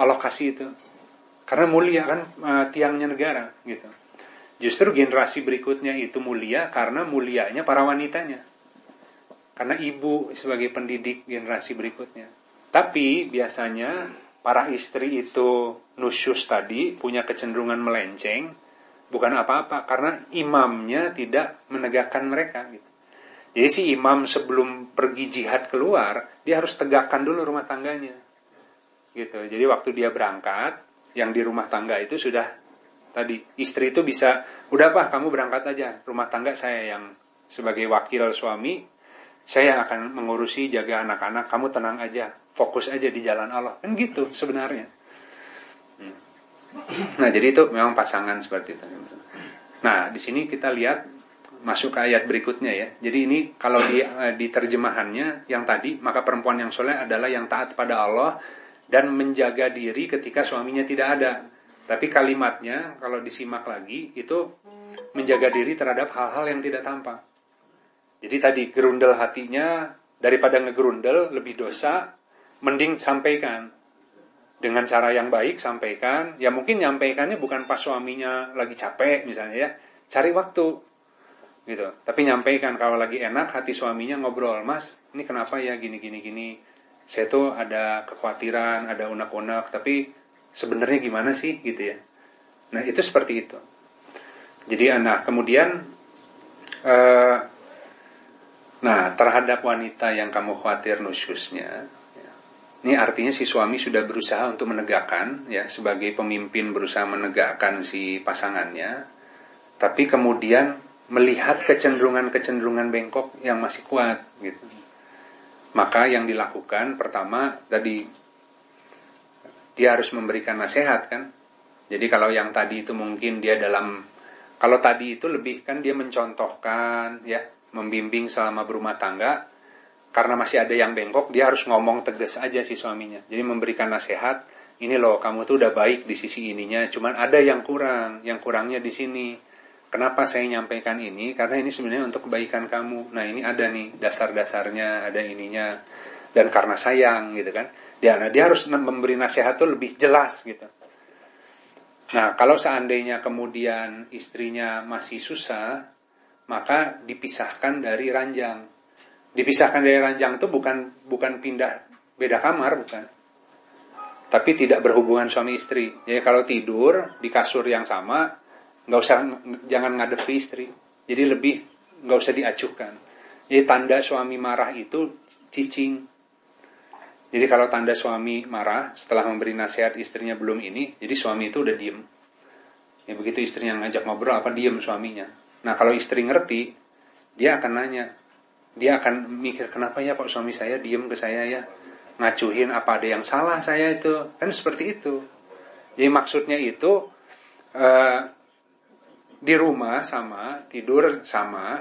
Allah kasih itu. Karena mulia kan uh, tiangnya negara gitu. Justru generasi berikutnya itu mulia karena mulianya para wanitanya. Karena ibu sebagai pendidik generasi berikutnya. Tapi biasanya para istri itu nusyus tadi punya kecenderungan melenceng bukan apa-apa karena imamnya tidak menegakkan mereka gitu. Jadi si imam sebelum pergi jihad keluar, dia harus tegakkan dulu rumah tangganya. Gitu. Jadi waktu dia berangkat, yang di rumah tangga itu sudah tadi istri itu bisa, udah apa kamu berangkat aja, rumah tangga saya yang sebagai wakil suami, saya akan mengurusi jaga anak-anak, kamu tenang aja, fokus aja di jalan Allah. Kan gitu sebenarnya. Nah, jadi itu memang pasangan seperti itu. Nah, di sini kita lihat masuk ke ayat berikutnya ya. Jadi ini kalau di, eh, di terjemahannya yang tadi, maka perempuan yang soleh adalah yang taat pada Allah dan menjaga diri ketika suaminya tidak ada. Tapi kalimatnya kalau disimak lagi itu menjaga diri terhadap hal-hal yang tidak tampak. Jadi tadi gerundel hatinya daripada ngegerundel lebih dosa mending sampaikan dengan cara yang baik sampaikan. Ya mungkin nyampaikannya bukan pas suaminya lagi capek misalnya ya. Cari waktu gitu. Tapi nyampaikan kalau lagi enak hati suaminya ngobrol mas ini kenapa ya gini gini gini? Saya tuh ada kekhawatiran ada unek-unek tapi sebenarnya gimana sih gitu ya. Nah itu seperti itu. Jadi anak kemudian eh, nah terhadap wanita yang kamu khawatir nusyusnya ini artinya si suami sudah berusaha untuk menegakkan, ya, sebagai pemimpin berusaha menegakkan si pasangannya, tapi kemudian melihat kecenderungan-kecenderungan bengkok yang masih kuat, gitu. Maka yang dilakukan pertama tadi dia harus memberikan nasihat kan. Jadi kalau yang tadi itu mungkin dia dalam kalau tadi itu lebih kan dia mencontohkan ya, membimbing selama berumah tangga, karena masih ada yang bengkok, dia harus ngomong tegas aja si suaminya. Jadi memberikan nasihat, ini loh kamu tuh udah baik di sisi ininya, cuman ada yang kurang, yang kurangnya di sini. Kenapa saya nyampaikan ini? Karena ini sebenarnya untuk kebaikan kamu. Nah ini ada nih dasar-dasarnya, ada ininya. Dan karena sayang gitu kan. Dia, nah, dia harus memberi nasihat tuh lebih jelas gitu. Nah kalau seandainya kemudian istrinya masih susah, maka dipisahkan dari ranjang Dipisahkan dari ranjang itu bukan bukan pindah beda kamar, bukan. Tapi tidak berhubungan suami istri. Jadi kalau tidur di kasur yang sama, nggak usah jangan ngadep ke istri. Jadi lebih nggak usah diacuhkan. Jadi tanda suami marah itu cicing. Jadi kalau tanda suami marah setelah memberi nasihat istrinya belum ini, jadi suami itu udah diem. Ya begitu istrinya ngajak ngobrol apa diem suaminya. Nah kalau istri ngerti, dia akan nanya, dia akan mikir kenapa ya kok suami saya diem ke saya ya? Ngacuhin apa ada yang salah saya itu. Kan seperti itu. Jadi maksudnya itu uh, di rumah sama tidur sama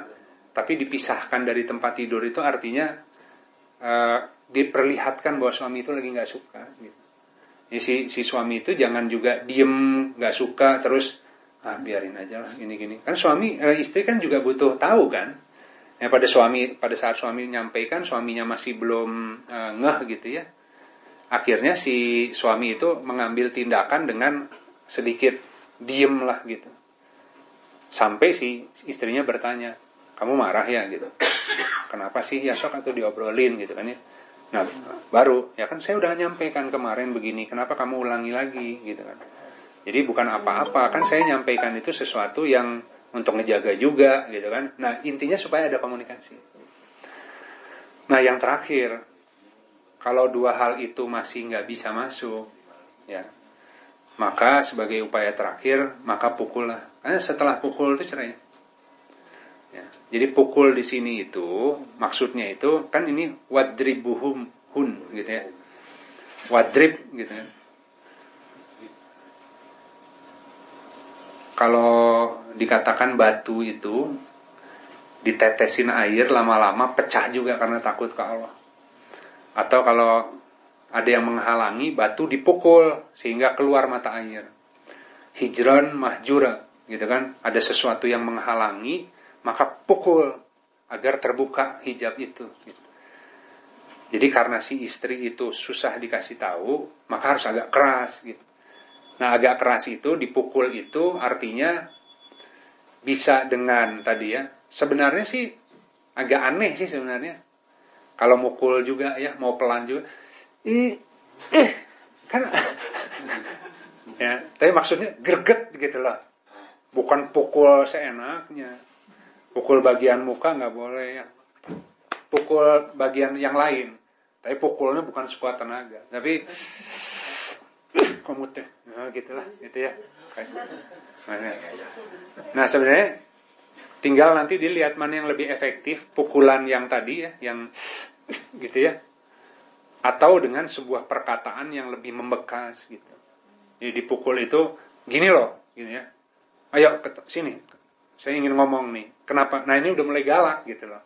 tapi dipisahkan dari tempat tidur itu artinya uh, diperlihatkan bahwa suami itu lagi nggak suka gitu. Jadi si, si suami itu jangan juga diem nggak suka terus ah biarin aja lah gini gini kan suami uh, istri kan juga butuh tahu kan Ya, pada suami pada saat suami menyampaikan suaminya masih belum uh, ngeh gitu ya. Akhirnya si suami itu mengambil tindakan dengan sedikit diem lah gitu. Sampai si istrinya bertanya kamu marah ya? gitu. Kenapa sih? Ya sok atau diobrolin gitu kan ya. Nah baru ya kan saya udah nyampaikan kemarin begini kenapa kamu ulangi lagi? gitu kan. Jadi bukan apa-apa kan saya nyampaikan itu sesuatu yang untuk ngejaga juga gitu kan nah intinya supaya ada komunikasi nah yang terakhir kalau dua hal itu masih nggak bisa masuk ya maka sebagai upaya terakhir maka pukullah karena setelah pukul itu cerai Ya. Jadi pukul di sini itu maksudnya itu kan ini wadribuhum hun gitu ya. Wadrib gitu ya. Kalau dikatakan batu itu ditetesin air lama-lama pecah juga karena takut ke Allah. Atau kalau ada yang menghalangi batu dipukul sehingga keluar mata air. Hijran mahjura gitu kan, ada sesuatu yang menghalangi maka pukul agar terbuka hijab itu. Jadi karena si istri itu susah dikasih tahu, maka harus agak keras gitu. Nah agak keras itu dipukul itu artinya bisa dengan tadi ya. Sebenarnya sih agak aneh sih sebenarnya. Kalau mukul juga ya mau pelan juga. Ih, eh kan ya, tapi maksudnya greget gitu loh. Bukan pukul seenaknya Pukul bagian muka nggak boleh ya. Pukul bagian yang lain. Tapi pukulnya bukan sekuat tenaga. Tapi kamu teh, nah, gitulah, gitu ya. Nah sebenarnya tinggal nanti dilihat mana yang lebih efektif pukulan yang tadi ya, yang gitu ya, atau dengan sebuah perkataan yang lebih membekas gitu. Jadi dipukul itu gini loh, gini ya. Ayo sini, saya ingin ngomong nih. Kenapa? Nah ini udah mulai galak gitu loh.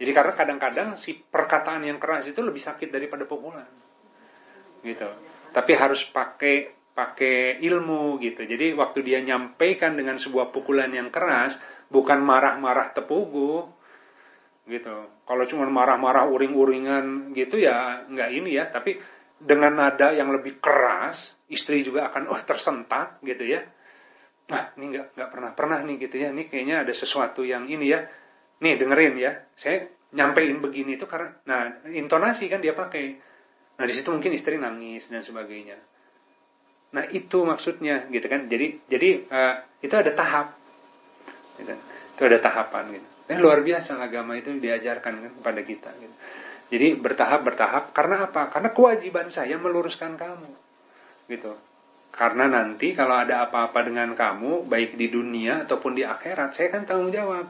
Jadi karena kadang-kadang si perkataan yang keras itu lebih sakit daripada pukulan. Gitu. Tapi harus pakai pakai ilmu gitu. Jadi waktu dia nyampaikan dengan sebuah pukulan yang keras, bukan marah-marah tepugu gitu. Kalau cuma marah-marah uring-uringan gitu ya nggak ini ya, tapi dengan nada yang lebih keras, istri juga akan oh tersentak gitu ya. Nah ini nggak nggak pernah pernah nih gitu ya. Ini kayaknya ada sesuatu yang ini ya. Nih dengerin ya. Saya nyampein begini itu karena nah intonasi kan dia pakai nah di situ mungkin istri nangis dan sebagainya nah itu maksudnya gitu kan jadi jadi uh, itu ada tahap gitu. itu ada tahapan gitu dan luar biasa agama itu diajarkan kan kepada kita gitu. jadi bertahap bertahap karena apa karena kewajiban saya meluruskan kamu gitu karena nanti kalau ada apa-apa dengan kamu, baik di dunia ataupun di akhirat, saya kan tanggung jawab.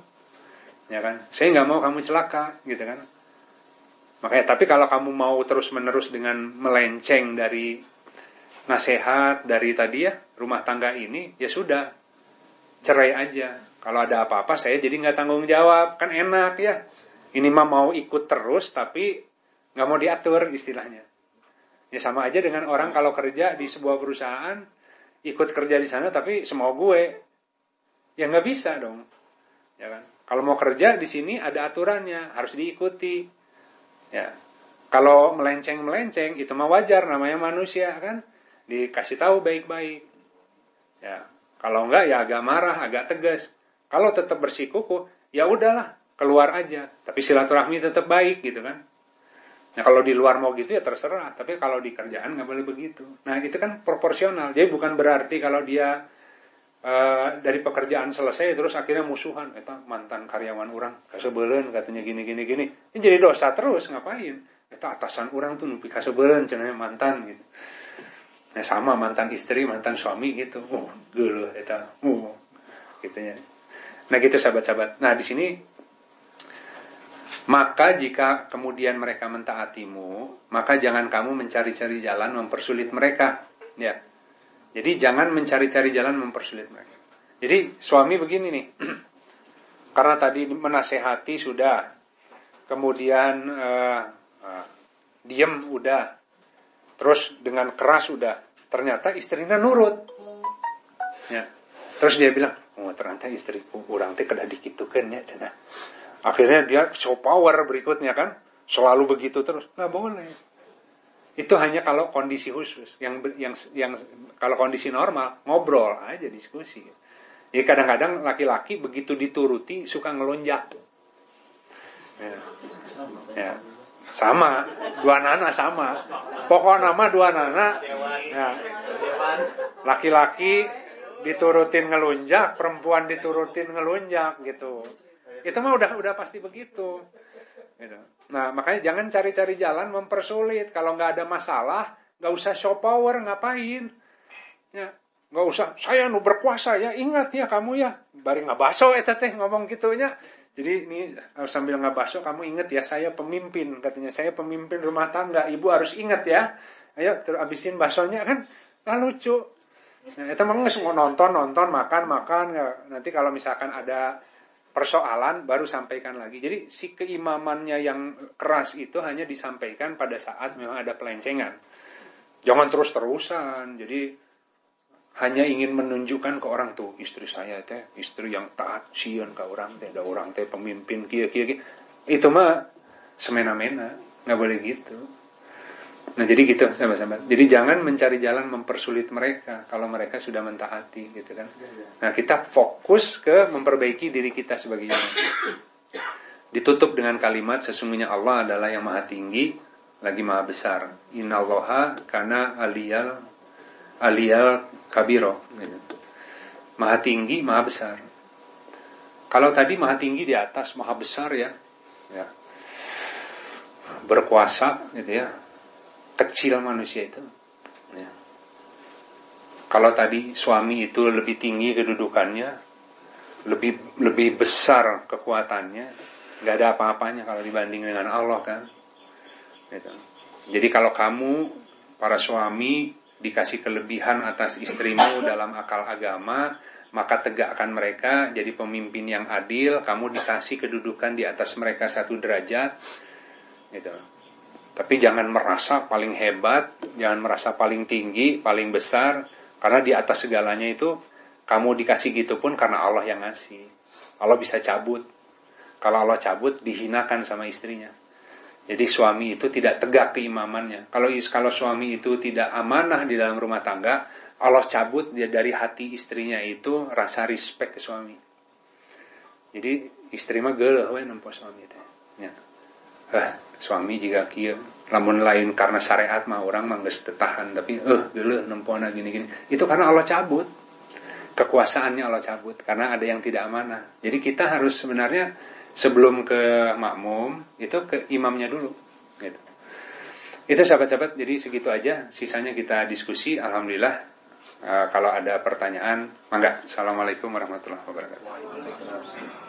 Ya kan? Saya nggak mau kamu celaka, gitu kan? Makanya, tapi kalau kamu mau terus-menerus dengan melenceng dari nasihat dari tadi ya rumah tangga ini, ya sudah. Cerai aja. Kalau ada apa-apa, saya jadi nggak tanggung jawab, kan enak ya. Ini mah mau ikut terus, tapi nggak mau diatur istilahnya. Ya sama aja dengan orang kalau kerja di sebuah perusahaan ikut kerja di sana tapi semua gue. Ya nggak bisa dong. Ya kan? Kalau mau kerja di sini ada aturannya. Harus diikuti ya. Kalau melenceng melenceng itu mah wajar namanya manusia kan? Dikasih tahu baik-baik. Ya. Kalau enggak ya agak marah agak tegas. Kalau tetap bersikukuh ya udahlah keluar aja. Tapi silaturahmi tetap baik gitu kan? Nah kalau di luar mau gitu ya terserah, tapi kalau di kerjaan nggak boleh begitu. Nah itu kan proporsional, jadi bukan berarti kalau dia uh, dari pekerjaan selesai terus akhirnya musuhan, itu mantan karyawan orang, kasebelen katanya gini gini gini, ini jadi dosa terus ngapain? Itu atasan orang tuh nupi kasebelen, cenanya mantan gitu. Nah sama mantan istri, mantan suami gitu, oh dulu itu, oh gitu ya. Nah gitu sahabat-sahabat. Nah di sini maka jika kemudian mereka mentaatimu, maka jangan kamu mencari-cari jalan mempersulit mereka. Ya. Jadi jangan mencari-cari jalan mempersulit mereka. Jadi suami begini nih. Karena tadi menasehati sudah. Kemudian uh, uh, diem udah. Terus dengan keras udah. Ternyata istrinya nurut. Ya. Terus dia bilang, oh ternyata istriku orang teh kada dikitukan ya. Cina. Akhirnya dia show power berikutnya kan. Selalu begitu terus. Nggak boleh. Itu hanya kalau kondisi khusus. Yang yang yang kalau kondisi normal ngobrol aja diskusi. Jadi kadang-kadang laki-laki begitu dituruti suka ngelonjak ya. ya. Sama. Dua nana sama. Pokok nama dua nana. Ya. laki-laki diturutin ngelunjak perempuan diturutin ngelunjak gitu. Itu mah udah udah pasti begitu gitu. Nah, makanya jangan cari-cari jalan mempersulit. Kalau nggak ada masalah, nggak usah show power, ngapain? Ya, nggak usah. Saya nu berkuasa ya, ingat ya kamu ya. Bari nggak baso eta teh ngomong gitunya. Jadi ini sambil nggak baso kamu ingat ya saya pemimpin katanya saya pemimpin rumah tangga ibu harus ingat ya ayo terus abisin basonya kan nah, lucu nah, itu semua nonton nonton makan makan nanti kalau misalkan ada persoalan baru sampaikan lagi. Jadi si keimamannya yang keras itu hanya disampaikan pada saat memang ada pelencengan. Jangan terus-terusan. Jadi hanya ingin menunjukkan ke orang tuh istri saya teh istri yang taat sian ke orang teh ada orang teh pemimpin kia kia, kia. itu mah semena-mena nggak boleh gitu Nah jadi gitu sahabat-sahabat. Jadi jangan mencari jalan mempersulit mereka kalau mereka sudah mentaati gitu kan. Nah kita fokus ke memperbaiki diri kita sebagai jamaah. Ditutup dengan kalimat sesungguhnya Allah adalah yang maha tinggi lagi maha besar. Innallaha karena aliyal aliyal kabiro. Gitu. Maha tinggi, maha besar. Kalau tadi maha tinggi di atas, maha besar ya, ya berkuasa gitu ya kecil manusia itu. Ya. Kalau tadi suami itu lebih tinggi kedudukannya, lebih lebih besar kekuatannya, nggak ada apa-apanya kalau dibanding dengan Allah kan. Gitu. Jadi kalau kamu para suami dikasih kelebihan atas istrimu dalam akal agama, maka tegakkan mereka jadi pemimpin yang adil, kamu dikasih kedudukan di atas mereka satu derajat, gitu. Tapi jangan merasa paling hebat, jangan merasa paling tinggi, paling besar, karena di atas segalanya itu kamu dikasih gitu pun karena Allah yang ngasih. Allah bisa cabut. Kalau Allah cabut dihinakan sama istrinya. Jadi suami itu tidak tegak keimamannya. Kalau kalau suami itu tidak amanah di dalam rumah tangga, Allah cabut dia dari hati istrinya itu rasa respect ke suami. Jadi istri mah geuleuh we nempo suami teh. Ya eh, suami jika kia namun lain karena syariat mah orang mah geus tahan tapi eh geuleuh nempona gini-gini. Itu karena Allah cabut. Kekuasaannya Allah cabut karena ada yang tidak amanah. Jadi kita harus sebenarnya sebelum ke makmum itu ke imamnya dulu gitu. Itu sahabat-sahabat jadi segitu aja. Sisanya kita diskusi alhamdulillah. Uh, kalau ada pertanyaan mangga. Assalamualaikum warahmatullahi wabarakatuh